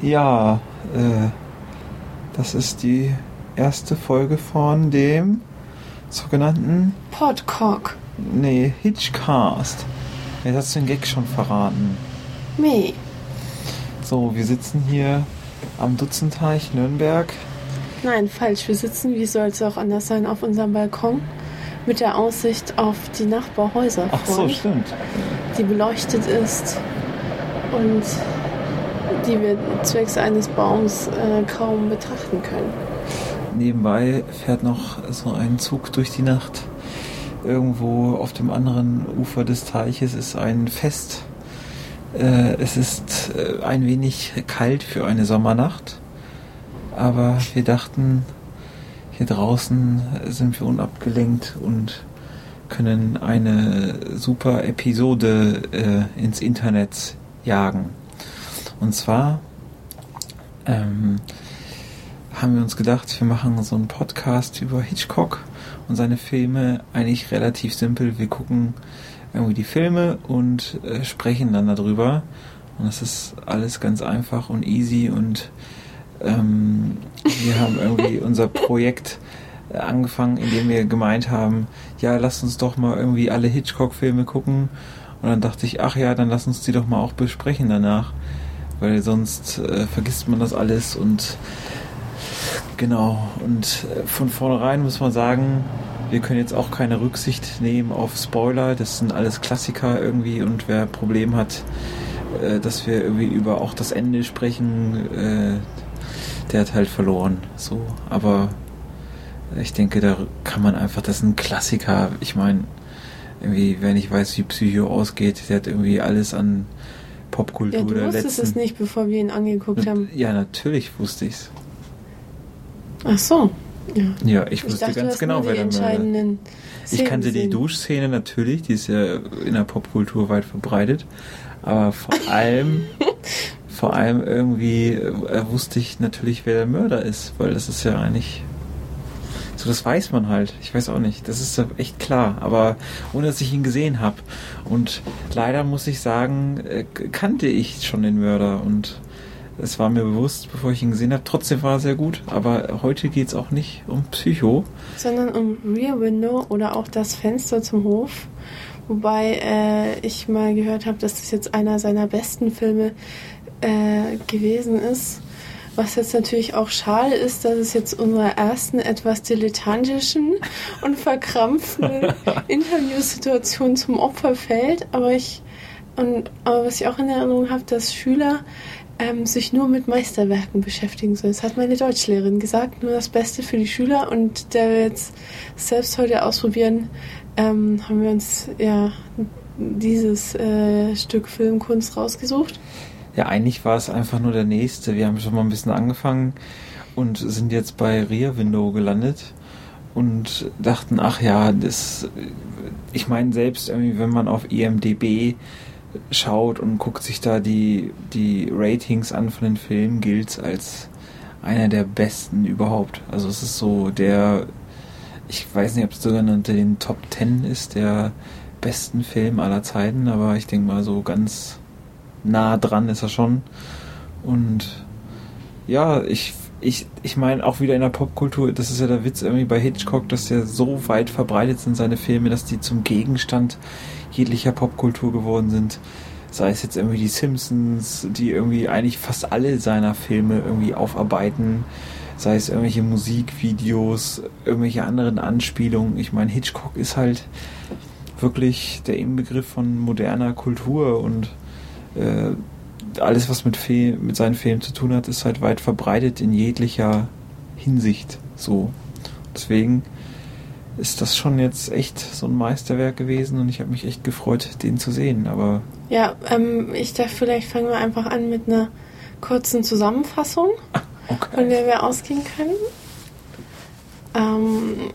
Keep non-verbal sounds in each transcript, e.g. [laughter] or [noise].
Ja, äh, das ist die erste Folge von dem sogenannten Podcock. Nee, Hitchcast. Jetzt hast du den Gag schon verraten. Me. So, wir sitzen hier am Dutzenteich Nürnberg. Nein, falsch. Wir sitzen, wie soll es auch anders sein, auf unserem Balkon mit der Aussicht auf die Nachbarhäuser. Ach so, stimmt. Die beleuchtet ist und die wir zwecks eines Baums äh, kaum betrachten können. Nebenbei fährt noch so ein Zug durch die Nacht. Irgendwo auf dem anderen Ufer des Teiches ist ein Fest. Äh, es ist äh, ein wenig kalt für eine Sommernacht. Aber wir dachten, hier draußen sind wir unabgelenkt und können eine super Episode äh, ins Internet jagen. Und zwar ähm, haben wir uns gedacht, wir machen so einen Podcast über Hitchcock und seine Filme. Eigentlich relativ simpel. Wir gucken irgendwie die Filme und äh, sprechen dann darüber. Und das ist alles ganz einfach und easy. Und ähm, wir haben irgendwie [laughs] unser Projekt äh, angefangen, indem wir gemeint haben, ja, lasst uns doch mal irgendwie alle Hitchcock-Filme gucken. Und dann dachte ich, ach ja, dann lass uns die doch mal auch besprechen danach. Weil sonst äh, vergisst man das alles und genau. Und äh, von vornherein muss man sagen, wir können jetzt auch keine Rücksicht nehmen auf Spoiler. Das sind alles Klassiker irgendwie und wer Problem hat, äh, dass wir irgendwie über auch das Ende sprechen, äh, der hat halt verloren. So, aber ich denke, da kann man einfach, das ist ein Klassiker. Ich meine, irgendwie, wer nicht weiß, wie Psycho ausgeht, der hat irgendwie alles an Popkultur Ja, du der wusstest letzten. es nicht, bevor wir ihn angeguckt haben. Ja, natürlich wusste ich's. Ach so. Ja. Ja, ich Ich wusste dachte, du ganz genau, wer die der Mörder Ich kannte die gesehen. Duschszene natürlich, die ist ja in der Popkultur weit verbreitet. Aber vor [laughs] allem, vor allem irgendwie äh, wusste ich natürlich, wer der Mörder ist, weil das ist ja eigentlich. Das weiß man halt. Ich weiß auch nicht. Das ist echt klar. Aber ohne dass ich ihn gesehen habe. Und leider muss ich sagen, äh, kannte ich schon den Mörder. Und es war mir bewusst, bevor ich ihn gesehen habe. Trotzdem war er sehr gut. Aber heute geht es auch nicht um Psycho. sondern um Rear Window oder auch das Fenster zum Hof. Wobei äh, ich mal gehört habe, dass das jetzt einer seiner besten Filme äh, gewesen ist. Was jetzt natürlich auch schade ist, dass es jetzt unserer ersten etwas dilettantischen und verkrampften [laughs] Interviewsituation zum Opfer fällt. Aber ich und aber was ich auch in Erinnerung habe, dass Schüler ähm, sich nur mit Meisterwerken beschäftigen sollen. Das hat meine Deutschlehrerin gesagt, nur das Beste für die Schüler. Und da wir jetzt selbst heute ausprobieren, ähm, haben wir uns ja dieses äh, Stück Filmkunst rausgesucht. Ja, eigentlich war es einfach nur der nächste. Wir haben schon mal ein bisschen angefangen und sind jetzt bei Rear Window gelandet und dachten, ach ja, das, ich meine, selbst irgendwie, wenn man auf IMDb schaut und guckt sich da die, die Ratings an von den Filmen, gilt als einer der besten überhaupt. Also es ist so der, ich weiß nicht, ob es sogar unter den Top 10 ist, der besten Film aller Zeiten, aber ich denke mal so ganz nah dran ist er schon. Und ja, ich, ich, ich meine auch wieder in der Popkultur, das ist ja der Witz irgendwie bei Hitchcock, dass ja so weit verbreitet sind seine Filme, dass die zum Gegenstand jeglicher Popkultur geworden sind. Sei es jetzt irgendwie die Simpsons, die irgendwie eigentlich fast alle seiner Filme irgendwie aufarbeiten. Sei es irgendwelche Musikvideos, irgendwelche anderen Anspielungen. Ich meine, Hitchcock ist halt wirklich der Inbegriff von moderner Kultur und äh, alles, was mit, Fe mit seinen Filmen zu tun hat, ist halt weit verbreitet in jeglicher Hinsicht. So. Deswegen ist das schon jetzt echt so ein Meisterwerk gewesen und ich habe mich echt gefreut, den zu sehen. Aber Ja, ähm, ich dachte, vielleicht fangen wir einfach an mit einer kurzen Zusammenfassung, von okay. der wir ausgehen können. Ähm,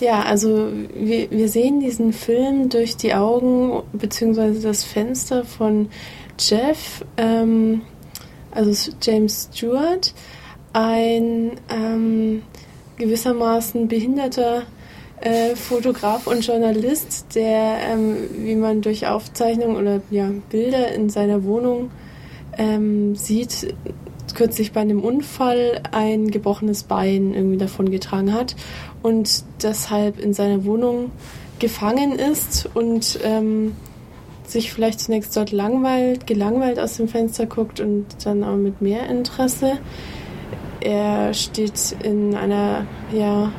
ja, also wir, wir sehen diesen Film durch die Augen bzw. das Fenster von Jeff, ähm, also James Stewart, ein ähm, gewissermaßen behinderter äh, Fotograf und Journalist, der, ähm, wie man durch Aufzeichnungen oder ja, Bilder in seiner Wohnung ähm, sieht, kürzlich bei einem Unfall ein gebrochenes Bein irgendwie davon getragen hat und deshalb in seiner Wohnung gefangen ist und ähm, sich vielleicht zunächst dort langweilt, gelangweilt aus dem Fenster guckt und dann aber mit mehr Interesse. Er steht in einer ja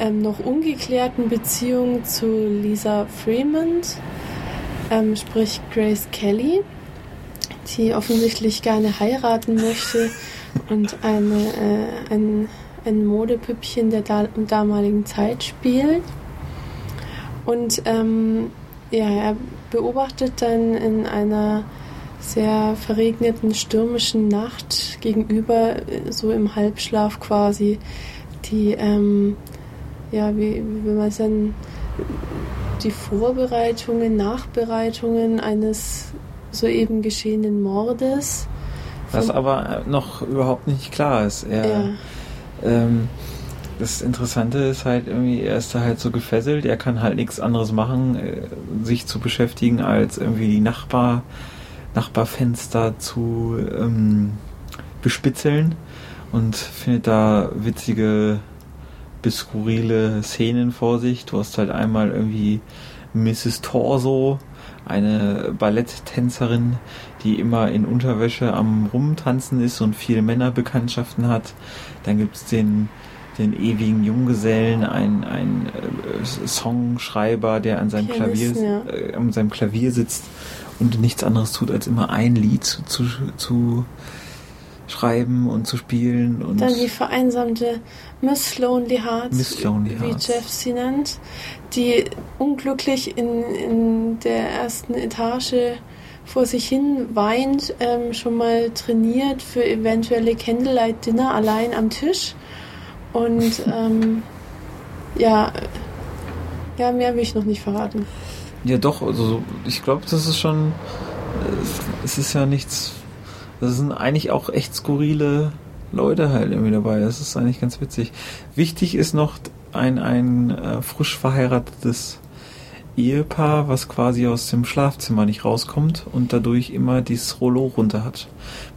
ähm, noch ungeklärten Beziehung zu Lisa Fremont, ähm, sprich Grace Kelly, die offensichtlich gerne heiraten möchte und eine, äh, ein, ein Modepüppchen der da damaligen Zeit spielt. Und ähm, ja, er beobachtet dann in einer sehr verregneten, stürmischen Nacht gegenüber, so im Halbschlaf quasi, die, ähm, ja, wie, wie will man es denn, die Vorbereitungen, Nachbereitungen eines soeben geschehenen Mordes. Was aber noch überhaupt nicht klar ist. Er, Ja. Ähm, das Interessante ist halt irgendwie, er ist da halt so gefesselt, er kann halt nichts anderes machen, äh, sich zu beschäftigen, als irgendwie die Nachbar, Nachbarfenster zu ähm, bespitzeln und findet da witzige bis skurrile Szenen vor sich. Du hast halt einmal irgendwie Mrs. Torso, eine Balletttänzerin, die immer in Unterwäsche am Rumtanzen ist und viele Männerbekanntschaften hat. Dann gibt's den, den ewigen Junggesellen, ein, ein äh, Songschreiber, der an seinem Klavier, ja. äh, an seinem Klavier sitzt und nichts anderes tut, als immer ein Lied zu, zu, zu schreiben und zu spielen. Und Dann die vereinsamte Miss Lonely Hearts, Miss Lonely wie Hearts. Jeff sie nennt, die unglücklich in, in der ersten Etage vor sich hin weint, ähm, schon mal trainiert für eventuelle Candlelight Dinner allein am Tisch. Und [laughs] ähm, ja, ja, mehr will ich noch nicht verraten. Ja, doch, also so- ich glaube, das ist schon. äh, Es ist ja nichts. Das sind eigentlich auch echt skurrile Leute halt irgendwie dabei. Das ist eigentlich ganz witzig. Wichtig ist noch ein, ein äh, frisch verheiratetes Ehepaar, was quasi aus dem Schlafzimmer nicht rauskommt und dadurch immer dieses Rollo runter hat.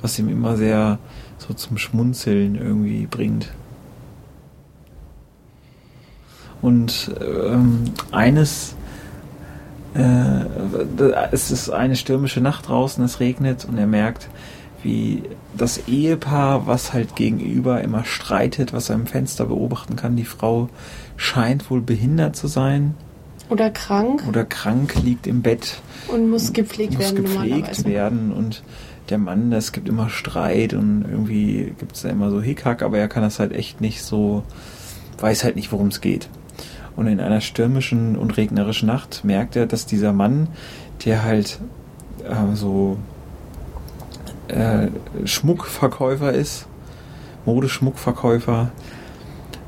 Was ihm immer sehr so zum Schmunzeln irgendwie bringt. Und ähm, eines äh, es ist eine stürmische Nacht draußen, es regnet und er merkt, wie das Ehepaar, was halt gegenüber immer streitet, was er im Fenster beobachten kann, die Frau scheint wohl behindert zu sein. Oder krank. Oder krank, liegt im Bett, und muss gepflegt muss werden gepflegt normalerweise. werden. Und der Mann, es gibt immer Streit und irgendwie gibt es da immer so Hickhack, aber er kann das halt echt nicht so, weiß halt nicht, worum es geht. Und in einer stürmischen und regnerischen Nacht merkt er, dass dieser Mann, der halt äh, so äh, Schmuckverkäufer ist, Modeschmuckverkäufer,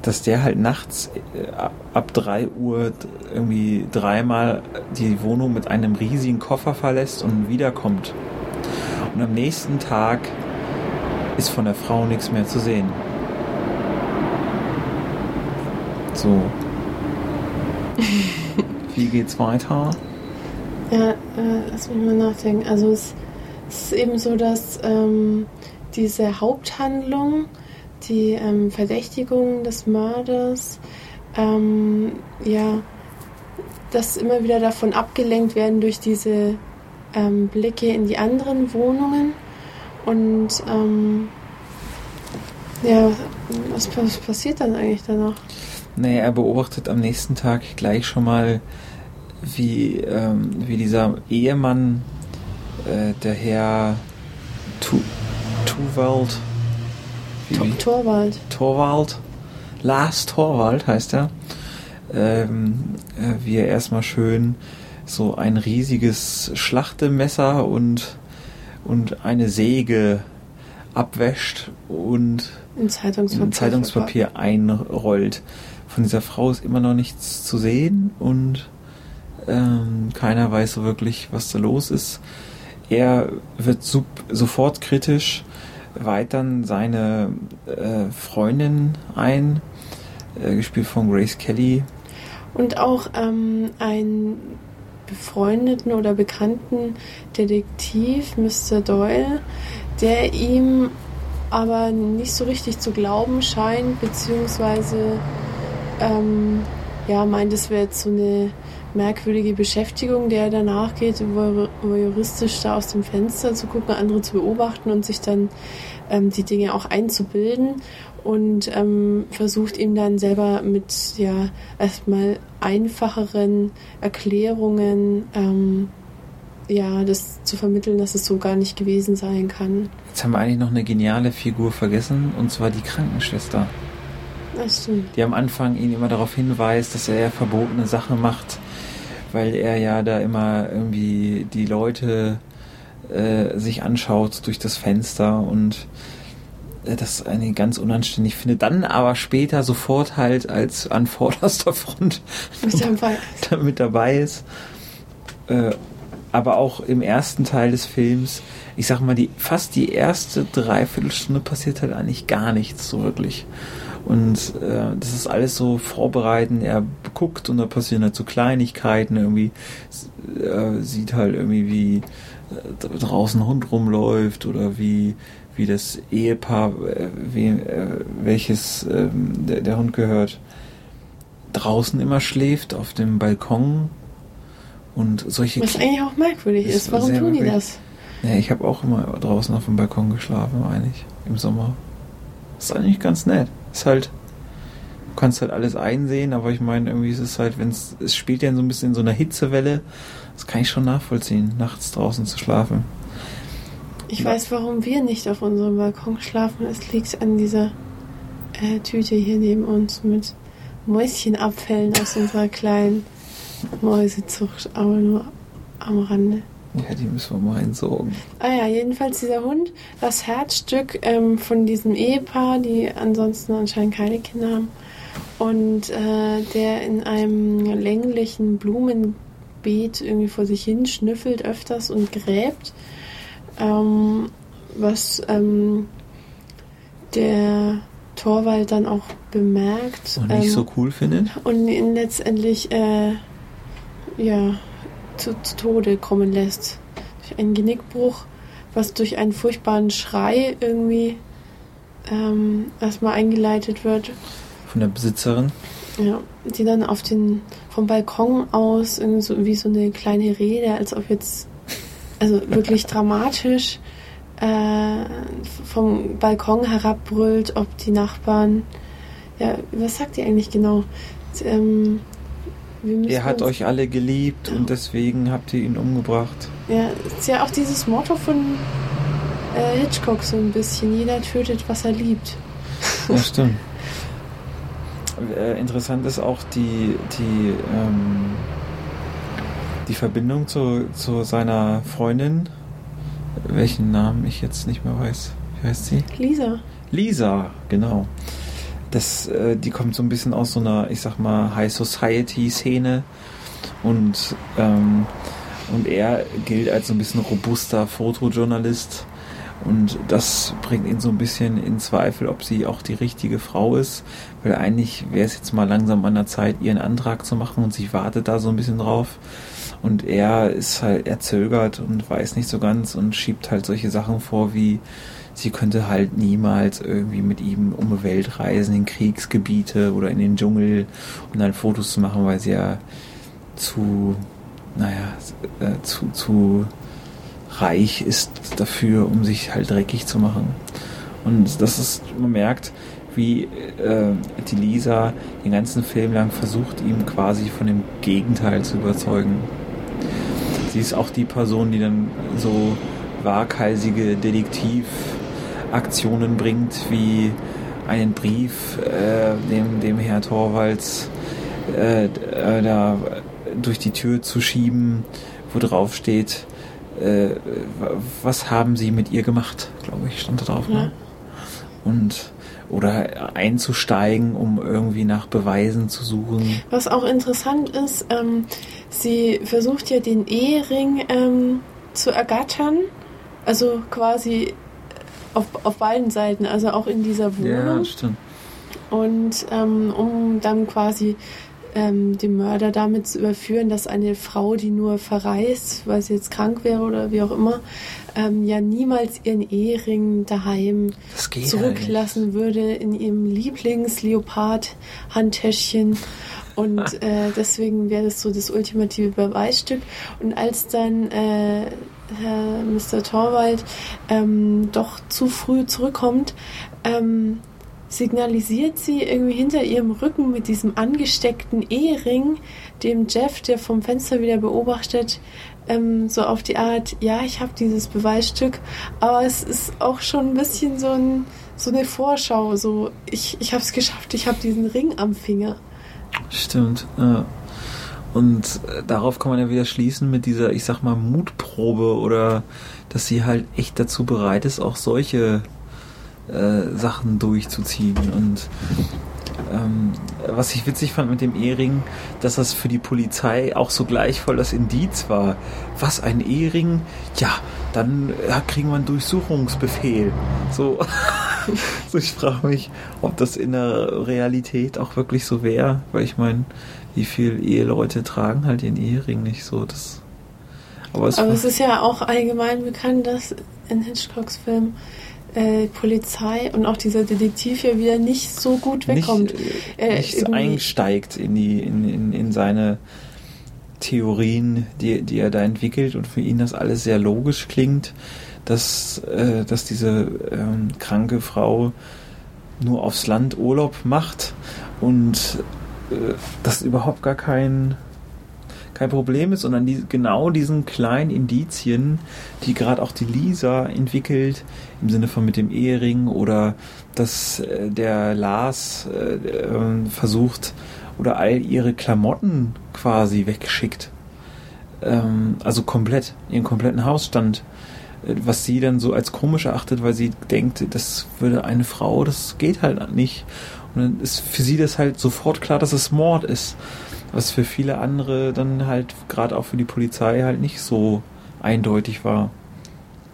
dass der halt nachts äh, ab, ab 3 Uhr irgendwie dreimal die Wohnung mit einem riesigen Koffer verlässt und wiederkommt. Und am nächsten Tag ist von der Frau nichts mehr zu sehen. So. [laughs] Wie geht's weiter? Ja, äh, lass mich mal nachdenken. Also es, es ist eben so, dass ähm, diese Haupthandlung, die ähm, Verdächtigung des Mörders, ähm, ja, dass immer wieder davon abgelenkt werden durch diese ähm, Blicke in die anderen Wohnungen. Und ähm, ja, was, was passiert dann eigentlich danach? Nee, er beobachtet am nächsten Tag gleich schon mal, wie, ähm, wie dieser Ehemann, äh, der Herr tu Tuwald, wie, Tor- wie, Torwald. Torwald, Lars Torwald heißt er, ähm, äh, wie er erstmal schön so ein riesiges Schlachtemesser und, und eine Säge abwäscht und In Zeitungspapier. in Zeitungspapier einrollt. Von dieser Frau ist immer noch nichts zu sehen und ähm, keiner weiß so wirklich, was da los ist. Er wird sofort kritisch, weiht dann seine äh, Freundin ein, äh, gespielt von Grace Kelly. Und auch ähm, einen befreundeten oder bekannten Detektiv, Mr. Doyle, der ihm aber nicht so richtig zu glauben scheint, beziehungsweise ähm, ja, meint, es wäre jetzt so eine merkwürdige Beschäftigung, der er danach geht, juristisch da aus dem Fenster zu gucken, andere zu beobachten und sich dann ähm, die Dinge auch einzubilden und ähm, versucht ihm dann selber mit ja erstmal einfacheren Erklärungen ähm, ja das zu vermitteln, dass es so gar nicht gewesen sein kann. Jetzt haben wir eigentlich noch eine geniale Figur vergessen und zwar die Krankenschwester. Das stimmt. Die am Anfang ihn immer darauf hinweist, dass er ja verbotene Sachen macht, weil er ja da immer irgendwie die Leute äh, sich anschaut durch das Fenster und äh, das eine ganz unanständig finde. Dann aber später sofort halt als an vorderster Front [laughs] mit dabei, [laughs] mit dabei ist. Äh, aber auch im ersten Teil des Films, ich sag mal, die, fast die erste Dreiviertelstunde passiert halt eigentlich gar nichts so wirklich. Und äh, das ist alles so vorbereiten. Er guckt und da passieren halt so Kleinigkeiten. Irgendwie äh, sieht halt irgendwie, wie äh, draußen ein Hund rumläuft oder wie, wie das Ehepaar, äh, wie, äh, welches ähm, der, der Hund gehört, draußen immer schläft auf dem Balkon. Und solche Was eigentlich auch merkwürdig ist. ist. Warum tun die das? Ja, ich habe auch immer draußen auf dem Balkon geschlafen, eigentlich, im Sommer. Das ist eigentlich ganz nett ist halt, du kannst halt alles einsehen, aber ich meine, irgendwie ist es halt, wenn es, es spielt ja so ein bisschen in so einer Hitzewelle, das kann ich schon nachvollziehen, nachts draußen zu schlafen. Ich ja. weiß, warum wir nicht auf unserem Balkon schlafen. Es liegt an dieser äh, Tüte hier neben uns mit Mäuschenabfällen aus unserer kleinen Mäusezucht, aber nur am Rande. Ja, die müssen wir mal entsorgen. Ah ja, jedenfalls dieser Hund, das Herzstück ähm, von diesem Ehepaar, die ansonsten anscheinend keine Kinder haben. Und äh, der in einem länglichen Blumenbeet irgendwie vor sich hin schnüffelt öfters und gräbt. Ähm, was ähm, der Torwald dann auch bemerkt. Und nicht so ähm, cool findet. Und ihn letztendlich, äh, ja, zu, zu Tode kommen lässt. Durch einen Genickbruch, was durch einen furchtbaren Schrei irgendwie ähm, erstmal eingeleitet wird. Von der Besitzerin? Ja, die dann auf den, vom Balkon aus irgendwie so, wie so eine kleine Rede, als ob jetzt, also wirklich dramatisch äh, vom Balkon herabbrüllt, ob die Nachbarn, ja, was sagt die eigentlich genau? Ähm, er hat euch alle geliebt und deswegen habt ihr ihn umgebracht. Ja, ist ja auch dieses Motto von äh, Hitchcock so ein bisschen. Jeder tötet, was er liebt. Ja, [laughs] stimmt. äh, interessant ist auch die, die, ähm, die Verbindung zu, zu seiner Freundin, welchen Namen ich jetzt nicht mehr weiß. Wie heißt sie? Lisa. Lisa, genau das, äh, die kommt so ein bisschen aus so einer, ich sag mal, High Society Szene und ähm, und er gilt als so ein bisschen robuster Fotojournalist. Und das bringt ihn so ein bisschen in Zweifel, ob sie auch die richtige Frau ist, weil eigentlich wäre es jetzt mal langsam an der Zeit, ihren Antrag zu machen. Und sie wartet da so ein bisschen drauf. Und er ist halt, er zögert und weiß nicht so ganz und schiebt halt solche Sachen vor wie, sie könnte halt niemals irgendwie mit ihm um die Welt reisen, in Kriegsgebiete oder in den Dschungel, um dann Fotos zu machen, weil sie ja zu, naja, äh, zu, zu reich ist dafür, um sich halt dreckig zu machen. Und das ist, man merkt, wie äh, die Lisa den ganzen Film lang versucht, ihm quasi von dem Gegenteil zu überzeugen. Sie ist auch die Person, die dann so waghalsige Detektiv Aktionen bringt, wie einen Brief, äh, dem, dem Herr Torvalds äh, äh, da durch die Tür zu schieben, wo drauf steht, äh, was haben Sie mit ihr gemacht, glaube ich, stand da drauf. Ne? Ja. Ne? Und oder einzusteigen, um irgendwie nach Beweisen zu suchen. Was auch interessant ist, ähm, sie versucht ja den Ehering ähm, zu ergattern, also quasi auf, auf beiden Seiten, also auch in dieser Wohnung. Ja, stimmt. Und ähm, um dann quasi ähm, den Mörder damit zu überführen, dass eine Frau, die nur verreist, weil sie jetzt krank wäre oder wie auch immer, ähm, ja niemals ihren Ehering daheim zurücklassen würde in ihrem Lieblings-Leopard-Handtäschchen. Und [laughs] äh, deswegen wäre das so das ultimative Beweisstück. Und als dann äh, Herr Mr. Torwald ähm, doch zu früh zurückkommt, ähm, signalisiert sie irgendwie hinter ihrem Rücken mit diesem angesteckten Ehering dem Jeff, der vom Fenster wieder beobachtet, ähm, so auf die Art, ja, ich habe dieses Beweisstück, aber es ist auch schon ein bisschen so, ein, so eine Vorschau, so ich, ich habe es geschafft, ich habe diesen Ring am Finger. Stimmt, ja. Und äh, darauf kann man ja wieder schließen mit dieser, ich sag mal, Mutprobe oder dass sie halt echt dazu bereit ist, auch solche äh, Sachen durchzuziehen. Und ähm, was ich witzig fand mit dem Ehering, dass das für die Polizei auch so gleichvoll das Indiz war. Was, ein Ehering? Ja, dann ja, kriegen wir einen Durchsuchungsbefehl. So, [laughs] so ich frage mich, ob das in der Realität auch wirklich so wäre, weil ich meine, wie viele Eheleute tragen halt den Ehering nicht so. Das, aber es, aber es ist ja auch allgemein bekannt, dass in Hitchcocks Film äh, Polizei und auch dieser Detektiv ja wieder nicht so gut wegkommt. Nicht, äh, nicht einsteigt in, die, in, in, in seine Theorien, die, die er da entwickelt und für ihn das alles sehr logisch klingt, dass, äh, dass diese ähm, kranke Frau nur aufs Land Urlaub macht und äh, das überhaupt gar kein kein Problem ist, sondern die, genau diesen kleinen Indizien, die gerade auch die Lisa entwickelt, im Sinne von mit dem Ehering oder dass äh, der Lars äh, äh, versucht oder all ihre Klamotten quasi wegschickt. Ähm, also komplett, ihren kompletten Hausstand äh, was sie dann so als komisch erachtet, weil sie denkt, das würde eine Frau, das geht halt nicht. Und dann ist für sie das halt sofort klar, dass es Mord ist was für viele andere dann halt gerade auch für die Polizei halt nicht so eindeutig war.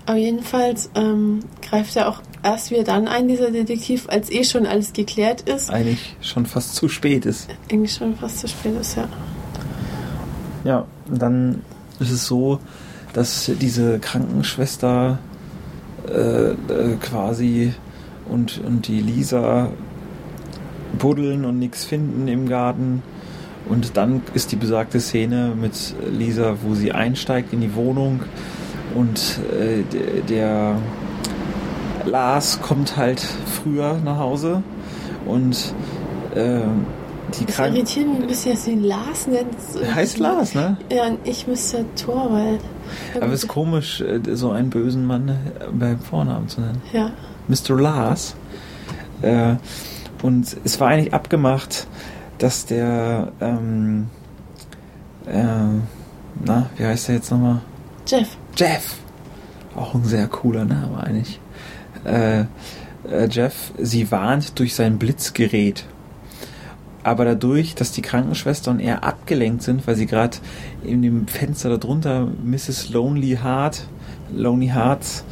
Aber jedenfalls ähm, greift er auch erst wieder dann ein, dieser Detektiv, als eh schon alles geklärt ist. Eigentlich schon fast zu spät ist. Eigentlich schon fast zu spät ist, ja. Ja, dann ist es so, dass diese Krankenschwester äh, äh, quasi und, und die Lisa buddeln und nichts finden im Garten und dann ist die besagte Szene mit Lisa, wo sie einsteigt in die Wohnung und äh, der Lars kommt halt früher nach Hause und äh, die Das irritiert mich ein bisschen, dass du ihn Lars nennst. Heißt Lars, ne? Ja, und ich müsste Torwald. Aber es ist komisch, äh, so einen bösen Mann äh, beim Vornamen zu nennen. Ja. Mr. Lars. Äh, und es war eigentlich abgemacht, dass der, ähm, äh, na, wie heißt der jetzt nochmal? Jeff. Jeff! Auch ein sehr cooler Name eigentlich. Äh, äh, Jeff sie warnt durch sein Blitzgerät. Aber dadurch, dass die Krankenschwestern eher abgelenkt sind, weil sie gerade in dem Fenster darunter Mrs. Lonely Heart, Lonely Hearts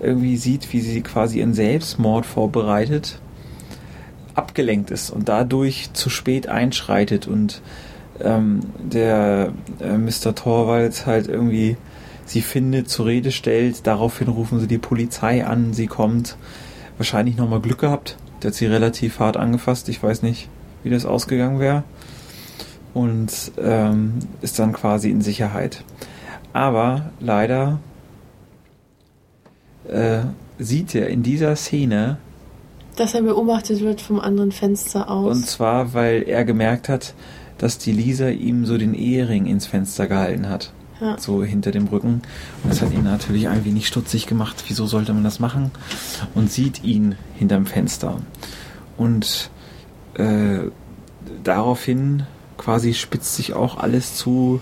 irgendwie sieht, wie sie quasi ihren Selbstmord vorbereitet, abgelenkt ist und dadurch zu spät einschreitet und ähm, der äh, Mr. Torvalds halt irgendwie sie findet, zur Rede stellt. Daraufhin rufen sie die Polizei an. Sie kommt. Wahrscheinlich nochmal Glück gehabt. Der hat sie relativ hart angefasst. Ich weiß nicht, wie das ausgegangen wäre. Und ähm, ist dann quasi in Sicherheit. Aber leider äh, sieht er in dieser Szene dass er beobachtet wird vom anderen Fenster aus. Und zwar, weil er gemerkt hat, dass die Lisa ihm so den Ehering ins Fenster gehalten hat. Ja. So hinter dem Rücken. Und das hat ihn natürlich ein wenig stutzig gemacht. Wieso sollte man das machen? Und sieht ihn hinterm Fenster. Und äh, daraufhin quasi spitzt sich auch alles zu.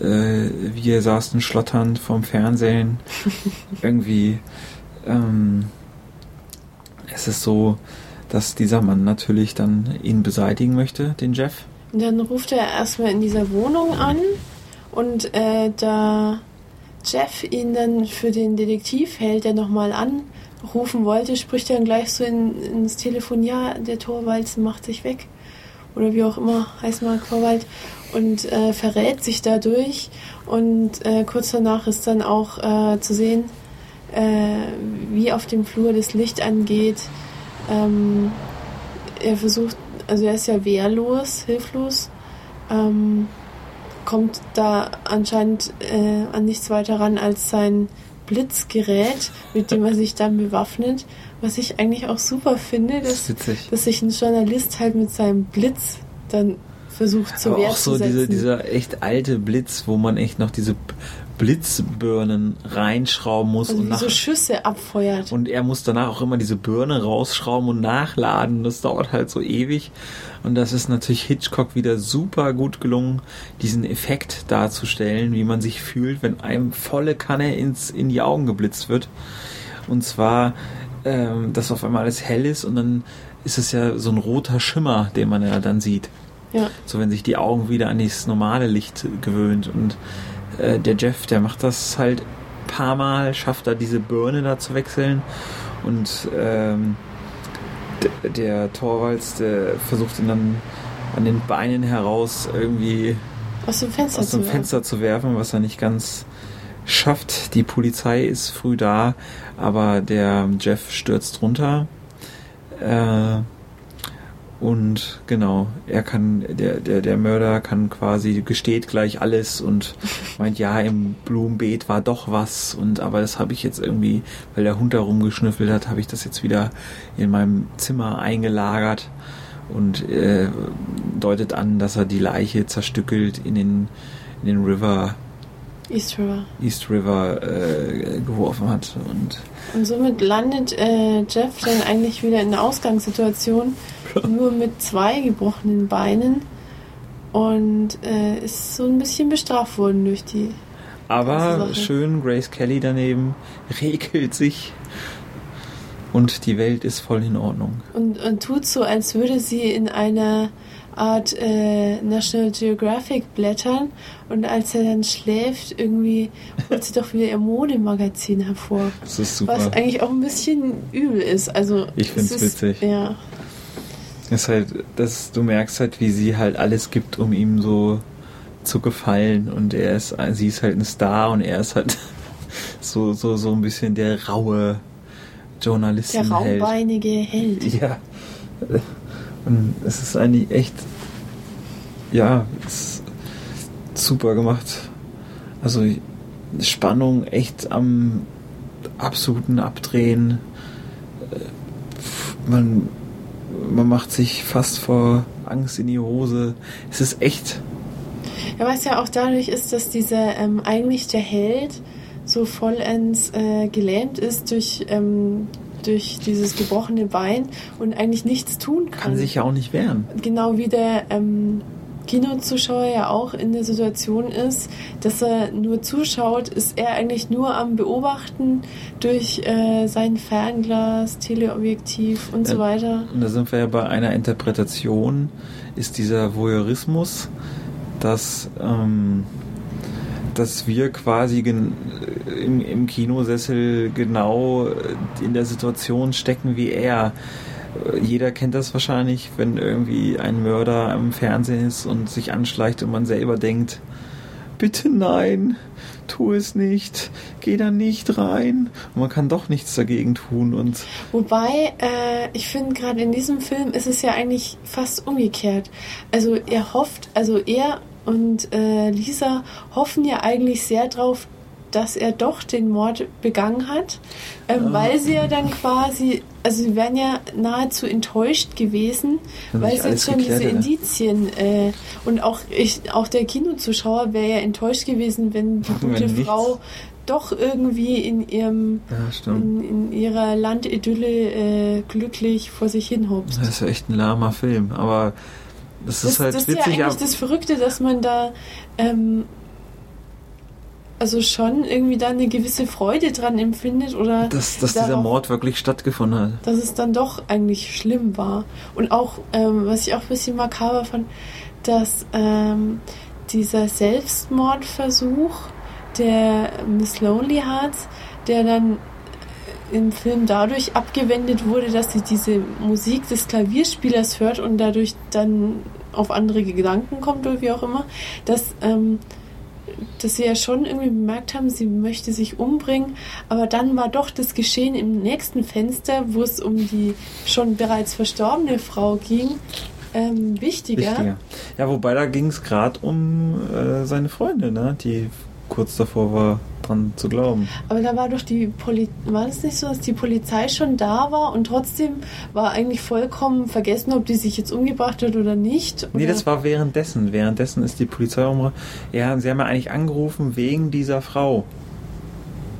Äh, wir saßen schlotternd vorm Fernsehen. [laughs] Irgendwie. Ähm, es ist so, dass dieser Mann natürlich dann ihn beseitigen möchte, den Jeff. Dann ruft er erstmal in dieser Wohnung an und äh, da Jeff ihn dann für den Detektiv hält, der nochmal anrufen wollte, spricht er dann gleich so in, ins Telefon, ja, der Torwalzen macht sich weg. oder wie auch immer heißt Mark Vorwald und äh, verrät sich dadurch und äh, kurz danach ist dann auch äh, zu sehen, äh, wie auf dem Flur das Licht angeht. Ähm, er versucht, also er ist ja wehrlos, hilflos, ähm, kommt da anscheinend äh, an nichts weiter ran als sein Blitzgerät, mit dem er sich dann bewaffnet. Was ich eigentlich auch super finde, dass, das dass sich ein Journalist halt mit seinem Blitz dann versucht zu Aber auch so diese, dieser echt alte Blitz, wo man echt noch diese Blitzbirnen reinschrauben muss also und nach, so Schüsse abfeuert. Und er muss danach auch immer diese Birne rausschrauben und nachladen. Das dauert halt so ewig. Und das ist natürlich Hitchcock wieder super gut gelungen, diesen Effekt darzustellen, wie man sich fühlt, wenn einem volle Kanne ins, in die Augen geblitzt wird. Und zwar, ähm, dass auf einmal alles hell ist und dann ist es ja so ein roter Schimmer, den man ja dann sieht. Ja. So wenn sich die Augen wieder an das normale Licht gewöhnt. Und äh, der Jeff, der macht das halt ein paar Mal, schafft da diese Birne da zu wechseln. Und ähm, der Torvalds, der versucht ihn dann an den Beinen heraus irgendwie aus dem Fenster, aus dem zu, Fenster werfen. zu werfen, was er nicht ganz schafft. Die Polizei ist früh da, aber der Jeff stürzt runter. Äh, und genau, er kann, der, der, der Mörder kann quasi, gesteht gleich alles und [laughs] meint, ja, im Blumenbeet war doch was und aber das habe ich jetzt irgendwie, weil der Hund da rumgeschnüffelt hat, habe ich das jetzt wieder in meinem Zimmer eingelagert und äh, deutet an, dass er die Leiche zerstückelt in den, in den River East River. East River äh, geworfen hat. Und, und somit landet äh, Jeff dann eigentlich wieder in der Ausgangssituation, nur mit zwei gebrochenen Beinen und äh, ist so ein bisschen bestraft worden durch die. Aber schön, Grace Kelly daneben regelt sich und die Welt ist voll in Ordnung. Und, und tut so, als würde sie in einer Art äh, National Geographic blättern und als er dann schläft, irgendwie holt sie doch wieder ihr Modemagazin hervor. Das ist super. Was eigentlich auch ein bisschen übel ist. Also, ich finde es witzig. Ja. ist halt, dass du merkst halt, wie sie halt alles gibt, um ihm so zu gefallen und er ist, sie ist halt ein Star und er ist halt [laughs] so, so, so ein bisschen der raue Journalisten. Der raubeinige Held. Ja. Und es ist eigentlich echt, ja, super gemacht. Also Spannung echt am absoluten Abdrehen. Man, man macht sich fast vor Angst in die Hose. Es ist echt. Ja, was ja auch dadurch ist, dass dieser ähm, eigentlich der Held so vollends äh, gelähmt ist durch ähm, durch dieses gebrochene Bein und eigentlich nichts tun kann. Kann sich ja auch nicht wehren. Genau wie der ähm, Kinozuschauer ja auch in der Situation ist, dass er nur zuschaut, ist er eigentlich nur am Beobachten durch äh, sein Fernglas, Teleobjektiv und ja, so weiter. Und da sind wir ja bei einer Interpretation, ist dieser Voyeurismus, dass ähm, dass wir quasi im, im Kinosessel genau in der Situation stecken wie er. Jeder kennt das wahrscheinlich, wenn irgendwie ein Mörder am Fernsehen ist und sich anschleicht und man selber denkt, bitte nein, tu es nicht, geh da nicht rein. Und man kann doch nichts dagegen tun. Und Wobei, äh, ich finde gerade in diesem Film ist es ja eigentlich fast umgekehrt. Also er hofft, also er und äh, Lisa hoffen ja eigentlich sehr drauf, dass er doch den Mord begangen hat, ähm, ah. weil sie ja dann quasi, also sie wären ja nahezu enttäuscht gewesen, weil sie jetzt schon diese Indizien äh, und auch ich, auch der Kinozuschauer wäre ja enttäuscht gewesen, wenn die gute wenn Frau doch irgendwie in ihrem ja, in, in, ihrer Landidylle äh, glücklich vor sich hin hopst. Das ist ja echt ein lahmer Film, aber das, das ist halt das ist witzig. ja eigentlich das Verrückte, dass man da ähm, also schon irgendwie da eine gewisse Freude dran empfindet oder dass, dass darauf, dieser Mord wirklich stattgefunden hat. Dass es dann doch eigentlich schlimm war. Und auch, ähm, was ich auch ein bisschen makaber fand, dass ähm, dieser Selbstmordversuch der Miss Lonely Hearts, der dann im Film dadurch abgewendet wurde, dass sie diese Musik des Klavierspielers hört und dadurch dann auf andere Gedanken kommt oder wie auch immer, dass, ähm, dass sie ja schon irgendwie bemerkt haben, sie möchte sich umbringen, aber dann war doch das Geschehen im nächsten Fenster, wo es um die schon bereits verstorbene Frau ging, ähm, wichtiger. wichtiger. Ja, wobei da ging es gerade um äh, seine Freundin, ne? die kurz davor war, dran zu glauben. Aber da war doch die Polizei, war es nicht so, dass die Polizei schon da war und trotzdem war eigentlich vollkommen vergessen, ob die sich jetzt umgebracht hat oder nicht? Oder? Nee, das war währenddessen. Währenddessen ist die Polizei umgebracht. Ja, sie haben ja eigentlich angerufen wegen dieser Frau.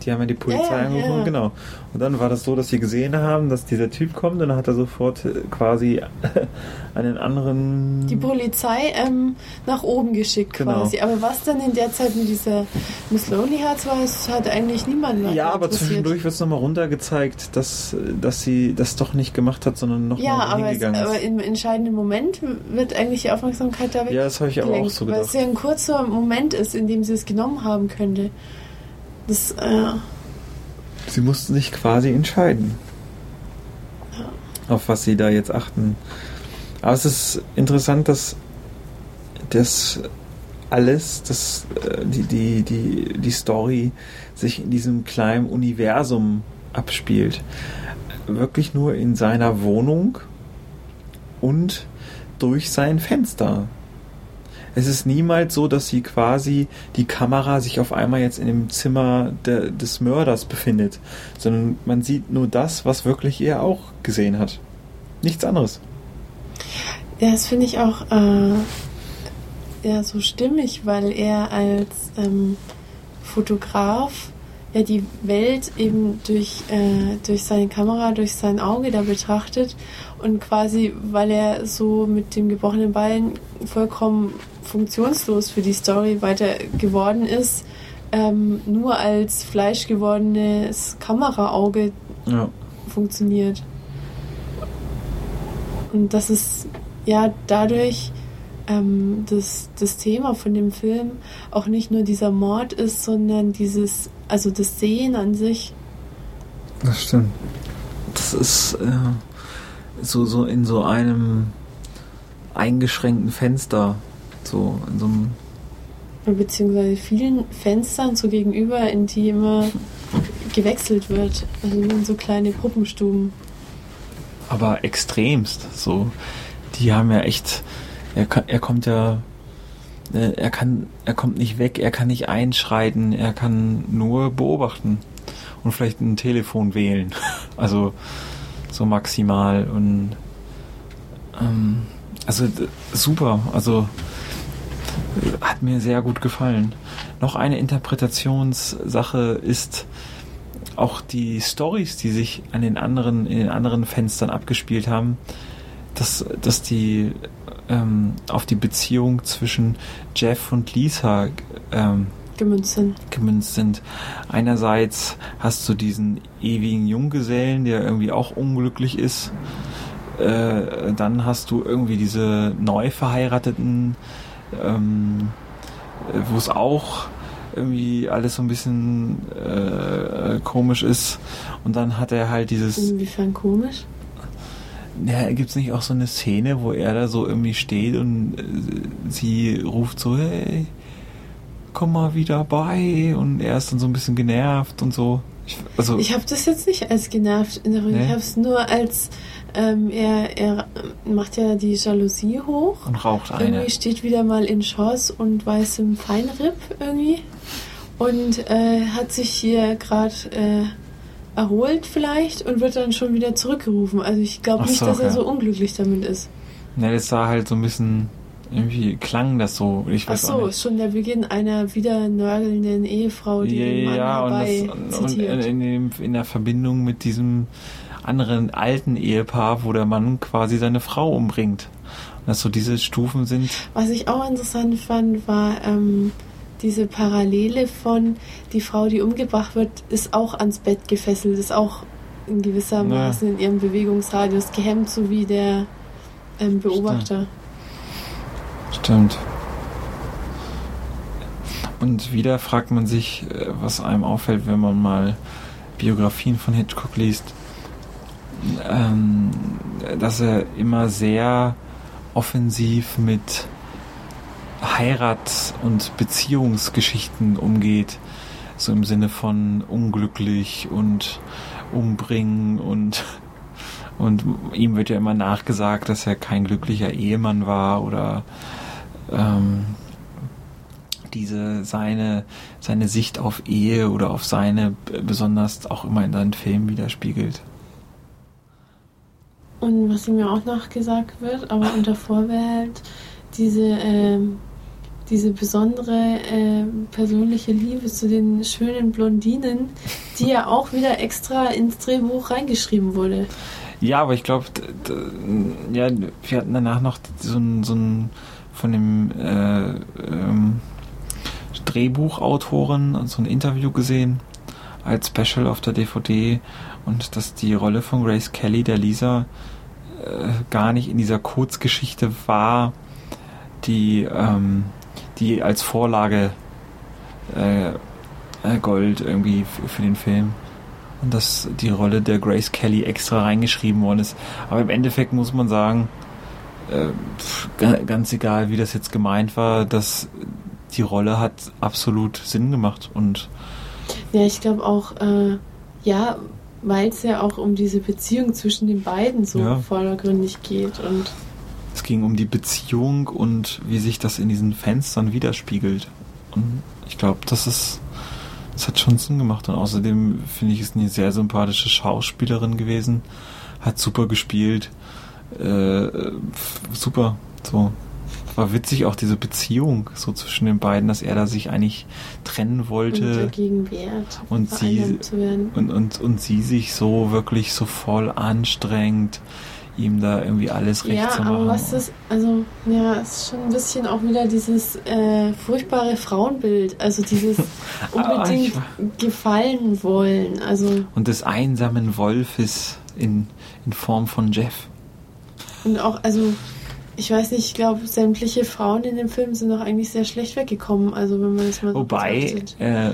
Die haben ja die Polizei ja, angerufen, ja. genau. Und dann war das so, dass sie gesehen haben, dass dieser Typ kommt und dann hat er sofort äh, quasi [laughs] einen anderen. Die Polizei ähm, nach oben geschickt genau. quasi. Aber was dann in der Zeit mit dieser Miss Lonely Hearts war, das hat eigentlich niemand mehr Ja, aber zwischendurch wird es nochmal runtergezeigt, dass, dass sie das doch nicht gemacht hat, sondern noch ja, mal hingegangen ist. Ja, aber im entscheidenden Moment wird eigentlich die Aufmerksamkeit da weg. Ja, das habe ich aber auch so gedacht. Weil es ja ein kurzer Moment ist, in dem sie es genommen haben könnte. Das, äh, Sie mussten sich quasi entscheiden, ja. auf was sie da jetzt achten. Aber es ist interessant, dass das alles, dass äh, die, die, die, die Story sich in diesem kleinen Universum abspielt. Wirklich nur in seiner Wohnung und durch sein Fenster es ist niemals so, dass sie quasi die Kamera sich auf einmal jetzt in dem Zimmer de, des Mörders befindet, sondern man sieht nur das, was wirklich er auch gesehen hat. Nichts anderes. Ja, das finde ich auch äh, ja, so stimmig, weil er als ähm, Fotograf ja die Welt eben durch, äh, durch seine Kamera, durch sein Auge da betrachtet und quasi, weil er so mit dem gebrochenen Bein vollkommen funktionslos für die Story weiter geworden ist, ähm, nur als fleischgewordenes Kameraauge ja. funktioniert. Und das ist ja dadurch ähm, das, das Thema von dem Film auch nicht nur dieser Mord ist, sondern dieses, also das Sehen an sich. Das stimmt. Das ist äh, so, so in so einem eingeschränkten Fenster so in so einem. Beziehungsweise vielen Fenstern so gegenüber, in die immer gewechselt wird. Also in so kleine Puppenstuben. Aber extremst. So, die haben ja echt. Er, er kommt ja. Äh, er kann, er kommt nicht weg, er kann nicht einschreiten, er kann nur beobachten und vielleicht ein Telefon wählen. [laughs] Also so maximal und ähm, also super. Also hat mir sehr gut gefallen. Noch eine Interpretationssache ist auch die Stories, die sich an den anderen, in den anderen Fenstern abgespielt haben, dass, dass die ähm, auf die Beziehung zwischen Jeff und Lisa ähm, gemünzt sind. gemünzt sind. Einerseits hast du diesen ewigen Junggesellen, der irgendwie auch unglücklich ist. Äh, dann hast du irgendwie diese neu verheirateten ähm, wo es auch irgendwie alles so ein bisschen äh, komisch ist. Und dann hat er halt dieses. Inwiefern komisch? Ja, gibt es nicht auch so eine Szene, wo er da so irgendwie steht und äh, sie ruft so, hey, komm mal wieder bei und er ist dann so ein bisschen genervt und so. Ich, also, ich habe das jetzt nicht als genervt in Erinnerung. Nee? Ich habe es nur als ähm, er, er macht ja die Jalousie hoch. Und raucht eine. Irgendwie steht wieder mal in Chance und weiß im Feinripp irgendwie. Und äh, hat sich hier gerade äh, erholt vielleicht und wird dann schon wieder zurückgerufen. Also ich glaube nicht, so, dass er so unglücklich damit ist. Ne, das war halt so ein bisschen irgendwie klang das so. Ich weiß Ach so, ist schon der Beginn einer wieder nörgelnden Ehefrau, die ja, den Mann ja, und, das, und in, in, in, der Verbindung mit diesem anderen alten Ehepaar, wo der Mann quasi seine Frau umbringt. Dass so diese Stufen sind. Was ich auch interessant fand, war ähm, diese Parallele von die Frau, die umgebracht wird, ist auch ans Bett gefesselt, ist auch in gewisser Maße in ihrem Bewegungsradius gehemmt, so wie der ähm, Beobachter. Stimmt. Stimmt. Und wieder fragt man sich, äh, was einem auffällt, wenn man mal Biografien von Hitchcock liest ähm, dass er immer sehr offensiv mit Heirat- und Beziehungsgeschichten umgeht. So im Sinne von unglücklich und umbringen und [laughs] und ihm wird ja immer nachgesagt, dass er kein glücklicher Ehemann war oder ähm, diese seine seine Sicht auf Ehe oder auf seine besonders auch immer in seinen Filmen widerspiegelt. Und was ihm ja auch nachgesagt wird, aber unter Vorbehalt, diese, äh, diese besondere äh, persönliche Liebe zu den schönen Blondinen, die ja auch wieder extra ins Drehbuch reingeschrieben wurde. Ja, aber ich glaube, ja, wir hatten danach noch so ein, so ein von dem äh, ähm, Drehbuchautoren so ein Interview gesehen als Special auf der DVD und dass die Rolle von Grace Kelly, der Lisa, äh, gar nicht in dieser Kurzgeschichte war, die, ähm, die als Vorlage äh, äh Gold irgendwie für den Film. Und dass die Rolle der Grace Kelly extra reingeschrieben worden ist. Aber im Endeffekt muss man sagen, äh, ganz egal, wie das jetzt gemeint war, dass die Rolle hat absolut Sinn gemacht und ja, ich glaube auch, äh, ja, weil es ja auch um diese Beziehung zwischen den beiden so ja. vordergründig geht und es ging um die Beziehung und wie sich das in diesen Fenstern widerspiegelt. Und ich glaube, das ist, das hat schon Sinn gemacht. Und außerdem finde ich es eine sehr sympathische Schauspielerin gewesen. Hat super gespielt. Äh, super. So war witzig auch diese Beziehung so zwischen den beiden, dass er da sich eigentlich trennen wollte. Und dagegen wehrt, und sie und, und, und sie sich so wirklich so voll anstrengt, ihm da irgendwie alles recht ja, zu machen. Ja, aber was ist, also, ja, ist schon ein bisschen auch wieder dieses äh, furchtbare Frauenbild, also dieses [laughs] unbedingt gefallen wollen, also. Und des einsamen Wolfes in, in Form von Jeff. Und auch, also, ich weiß nicht, ich glaube, sämtliche Frauen in dem Film sind doch eigentlich sehr schlecht weggekommen. Also wenn man das mal Wobei äh,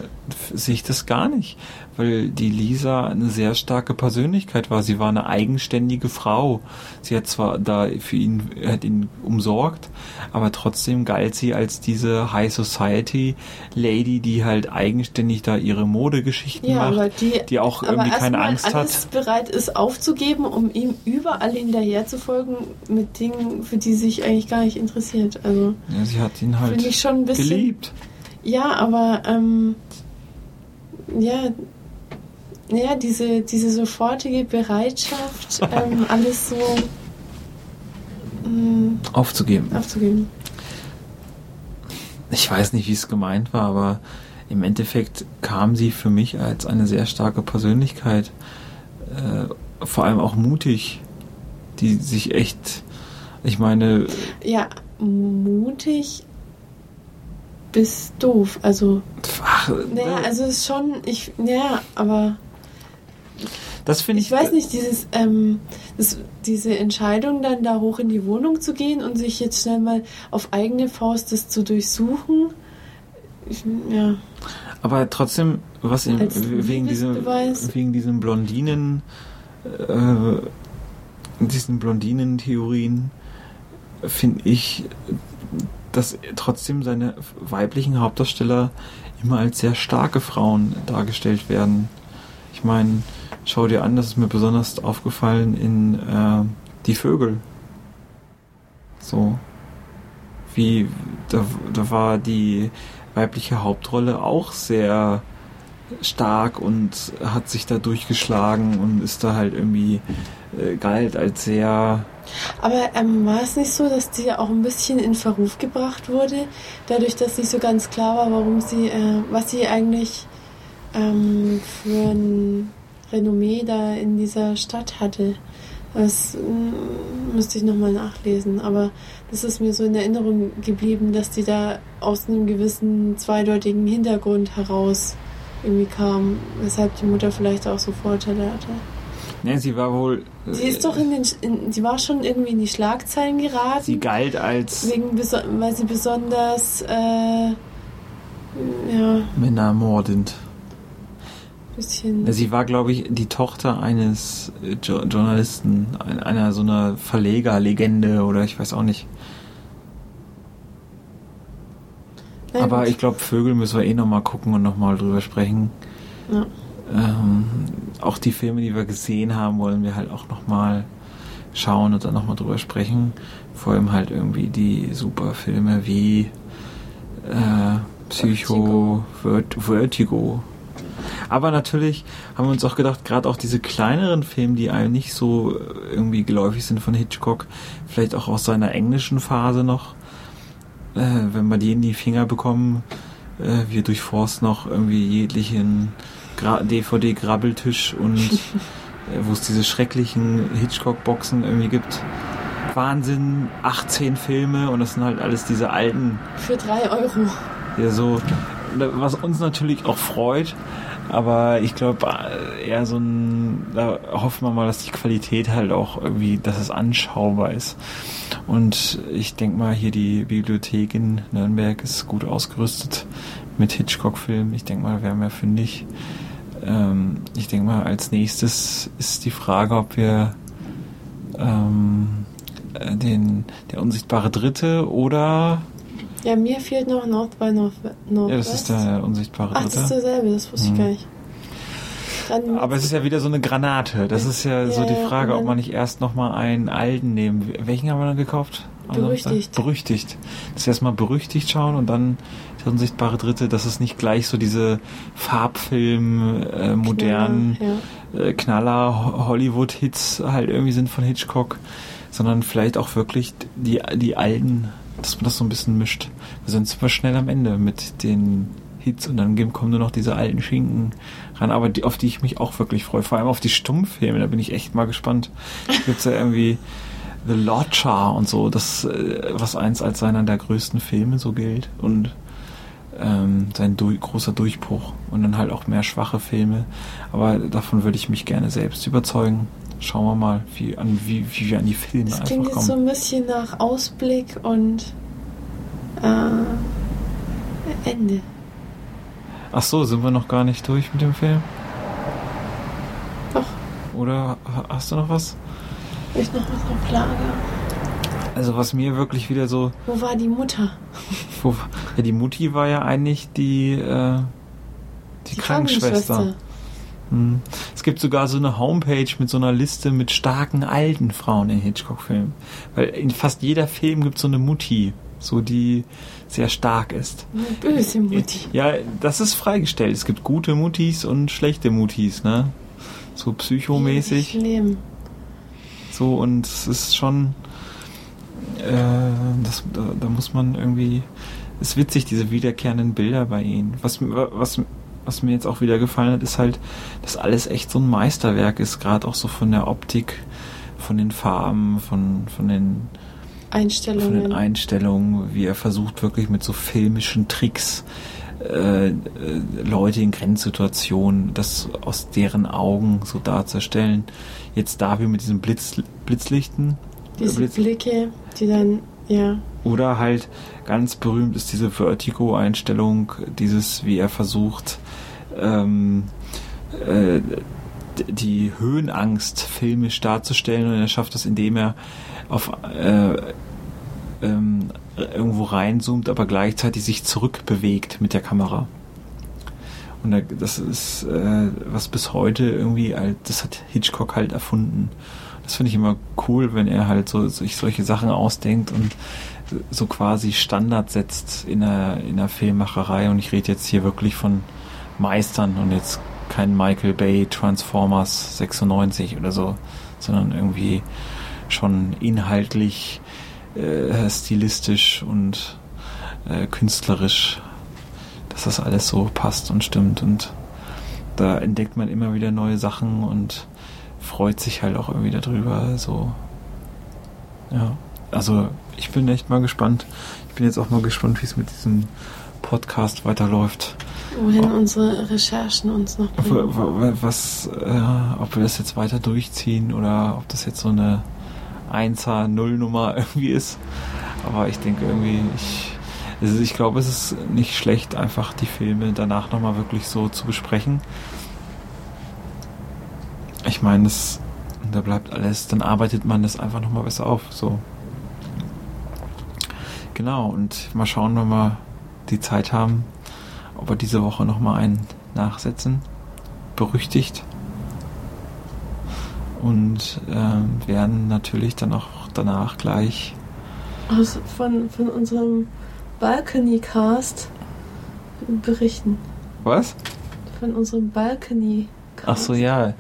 sehe ich das gar nicht weil die Lisa eine sehr starke Persönlichkeit war. Sie war eine eigenständige Frau. Sie hat zwar da für ihn, hat ihn umsorgt, aber trotzdem galt sie als diese High Society Lady, die halt eigenständig da ihre Modegeschichten ja, macht, die, die, auch irgendwie keine Angst hat. bereit ist aufzugeben, um ihm überall hinterher zu folgen mit Dingen, für die sie sich eigentlich gar nicht interessiert. Also ja, sie hat ihn halt geliebt. Ja, aber ähm, ja, ja, diese, diese sofortige Bereitschaft, [laughs] ähm, alles so ähm, aufzugeben. aufzugeben. Ich weiß nicht, wie es gemeint war, aber im Endeffekt kam sie für mich als eine sehr starke Persönlichkeit, äh, vor allem auch mutig, die sich echt, ich meine. Ja, mutig bis doof, also. Ach, naja, äh, also ist schon, ich, ja, aber das finde ich. Ich weiß nicht, dieses, ähm, das, diese Entscheidung, dann da hoch in die Wohnung zu gehen und sich jetzt schnell mal auf eigene Faust das zu durchsuchen. Ich, ja. Aber trotzdem, was in, wegen, diesem, wegen diesen Blondinen, äh, diesen Blondinen-Theorien, finde ich, dass trotzdem seine weiblichen Hauptdarsteller immer als sehr starke Frauen dargestellt werden. Ich meine, schau dir an, das ist mir besonders aufgefallen in äh, Die Vögel. So. Wie, da, da war die weibliche Hauptrolle auch sehr stark und hat sich da durchgeschlagen und ist da halt irgendwie äh, galt als sehr. Aber ähm, war es nicht so, dass die auch ein bisschen in Verruf gebracht wurde, dadurch, dass nicht so ganz klar war, warum sie, äh, was sie eigentlich ähm, für ein Renommee da in dieser Stadt hatte. Das mm, müsste ich nochmal nachlesen, aber das ist mir so in Erinnerung geblieben, dass die da aus einem gewissen zweideutigen Hintergrund heraus irgendwie kam, weshalb die Mutter vielleicht auch so Vorteile hatte. Ne, sie war wohl. Sie ist doch in den. In, sie war schon irgendwie in die Schlagzeilen geraten. Sie galt als. Wegen, weil sie besonders. Äh, ja. Männermordend. bisschen. Sie war, glaube ich, die Tochter eines äh, jo Journalisten, einer so einer Verlegerlegende oder ich weiß auch nicht. Na, Aber gut. ich glaube, Vögel müssen wir eh nochmal gucken und nochmal drüber sprechen. Ja. Ähm, auch die Filme, die wir gesehen haben, wollen wir halt auch nochmal schauen und dann nochmal drüber sprechen. Vor allem halt irgendwie die super Filme wie äh, Psycho, Vertigo. Aber natürlich haben wir uns auch gedacht, gerade auch diese kleineren Filme, die einem nicht so irgendwie geläufig sind von Hitchcock, vielleicht auch aus seiner englischen Phase noch, äh, wenn wir die in die Finger bekommen, äh, wir durchforsten noch irgendwie jeglichen DVD-Grabbeltisch und [laughs] äh, wo es diese schrecklichen Hitchcock-Boxen irgendwie gibt. Wahnsinn, 18 Filme und das sind halt alles diese alten. Für 3 Euro. Ja, so, was uns natürlich auch freut, aber ich glaube, äh, eher so ein, da hoffen wir mal, dass die Qualität halt auch irgendwie, dass es anschaubar ist. Und ich denke mal, hier die Bibliothek in Nürnberg ist gut ausgerüstet mit Hitchcock-Filmen. Ich denke mal, wäre mehr fündig. Ähm, ich denke mal, als nächstes ist die Frage, ob wir ähm, äh, den, der unsichtbare Dritte oder ja, mir fehlt noch North by North, Northwest. Ja, das ist der unsichtbare Ach, das ist derselbe, das wusste mhm. ich gar nicht. Dann Aber es ist ja wieder so eine Granate. Das ist ja, ja so die Frage, ob man nicht erst nochmal einen alten nehmen. Welchen haben wir dann gekauft? Berüchtigt. Berüchtigt. Das erstmal berüchtigt schauen und dann der unsichtbare Dritte, dass es nicht gleich so diese Farbfilm, äh, modernen Knaller, ja. äh, Knaller Hollywood-Hits halt irgendwie sind von Hitchcock, sondern vielleicht auch wirklich die, die alten dass man das so ein bisschen mischt. Wir sind super schnell am Ende mit den Hits und dann kommen nur noch diese alten Schinken ran, aber die, auf die ich mich auch wirklich freue. Vor allem auf die Stummfilme, da bin ich echt mal gespannt. Da gibt's ja irgendwie The Lodger und so, das, äh, was eins als einer der größten Filme so gilt und ähm, sein du großer Durchbruch und dann halt auch mehr schwache Filme. Aber davon würde ich mich gerne selbst überzeugen schauen wir mal, wie, an, wie, wie wir an die Filme das einfach kommen. Das klingt jetzt so ein bisschen nach Ausblick und äh, Ende. Ach so, sind wir noch gar nicht durch mit dem Film? Doch. Oder hast du noch was? Ich noch was auf Lager. Also was mir wirklich wieder so... Wo war die Mutter? Wo, ja, die Mutti war ja eigentlich die, äh, die, die Krankenschwester. Krankenschwester. Hm. Es gibt sogar so eine Homepage mit so einer Liste mit starken alten Frauen in Hitchcock-Filmen. Weil in fast jeder Film gibt es so eine Mutti, so die sehr stark ist. Eine böse Mutti. Ja, das ist freigestellt. Es gibt gute Muttis und schlechte Muttis, ne? So psychomäßig. Schlimm. So, und es ist schon. Äh, das, da, da muss man irgendwie. Es ist witzig, diese wiederkehrenden Bilder bei ihnen. Was, was was mir jetzt auch wieder gefallen hat, ist halt, dass alles echt so ein Meisterwerk ist, gerade auch so von der Optik, von den Farben, von, von den Einstellungen. Von den Einstellungen, wie er versucht wirklich mit so filmischen Tricks äh, äh, Leute in Grenzsituationen, das aus deren Augen so darzustellen. Jetzt da wie mit diesen Blitz, Blitzlichten. Diese Blitz Blicke, die dann, ja. Oder halt ganz berühmt ist diese Vertigo-Einstellung, dieses, wie er versucht, ähm, äh, die Höhenangst filmisch darzustellen und er schafft das, indem er auf äh, ähm, irgendwo reinzoomt, aber gleichzeitig sich zurückbewegt mit der Kamera. Und das ist äh, was bis heute irgendwie, das hat Hitchcock halt erfunden. Das finde ich immer cool, wenn er halt so sich solche Sachen ausdenkt und so quasi Standard setzt in der, in der Filmmacherei. Und ich rede jetzt hier wirklich von Meistern und jetzt kein Michael Bay Transformers 96 oder so, sondern irgendwie schon inhaltlich, äh, stilistisch und äh, künstlerisch, dass das alles so passt und stimmt. Und da entdeckt man immer wieder neue Sachen und freut sich halt auch irgendwie darüber. So, ja, also ich bin echt mal gespannt. Ich bin jetzt auch mal gespannt, wie es mit diesem Podcast weiterläuft. Wohin ob, unsere Recherchen uns noch bringen. Was, äh, ob wir das jetzt weiter durchziehen oder ob das jetzt so eine 1er Nullnummer [laughs] irgendwie ist. Aber ich denke irgendwie, ich, also ich glaube, es ist nicht schlecht, einfach die Filme danach nochmal wirklich so zu besprechen. Ich meine, das, da bleibt alles, dann arbeitet man das einfach nochmal besser auf. So. Genau, und mal schauen, wenn wir die Zeit haben, ob wir diese Woche nochmal einen nachsetzen. Berüchtigt. Und äh, werden natürlich dann auch danach gleich aus, von, von unserem Balcony Cast berichten. Was? Von unserem Balcony Cast. Ach so, ja.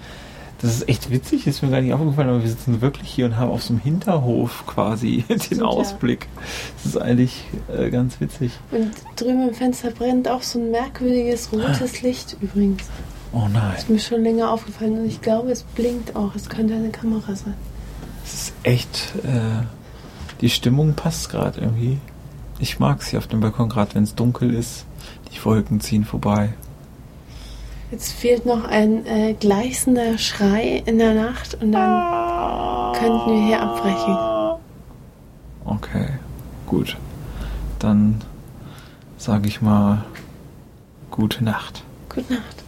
Das ist echt witzig, ist mir gar nicht aufgefallen, aber wir sitzen wirklich hier und haben auf so einem Hinterhof quasi [laughs] den Stimmt, Ausblick. Das ist eigentlich äh, ganz witzig. Und drüben im Fenster brennt auch so ein merkwürdiges rotes Licht übrigens. Oh nein. Das ist mir schon länger aufgefallen und ich glaube, es blinkt auch. Es könnte eine Kamera sein. Es ist echt. Äh, die Stimmung passt gerade irgendwie. Ich mag es hier auf dem Balkon, gerade wenn es dunkel ist. Die Wolken ziehen vorbei. Jetzt fehlt noch ein äh, gleißender Schrei in der Nacht und dann könnten wir hier abbrechen. Okay, gut. Dann sage ich mal gute Nacht. Gute Nacht.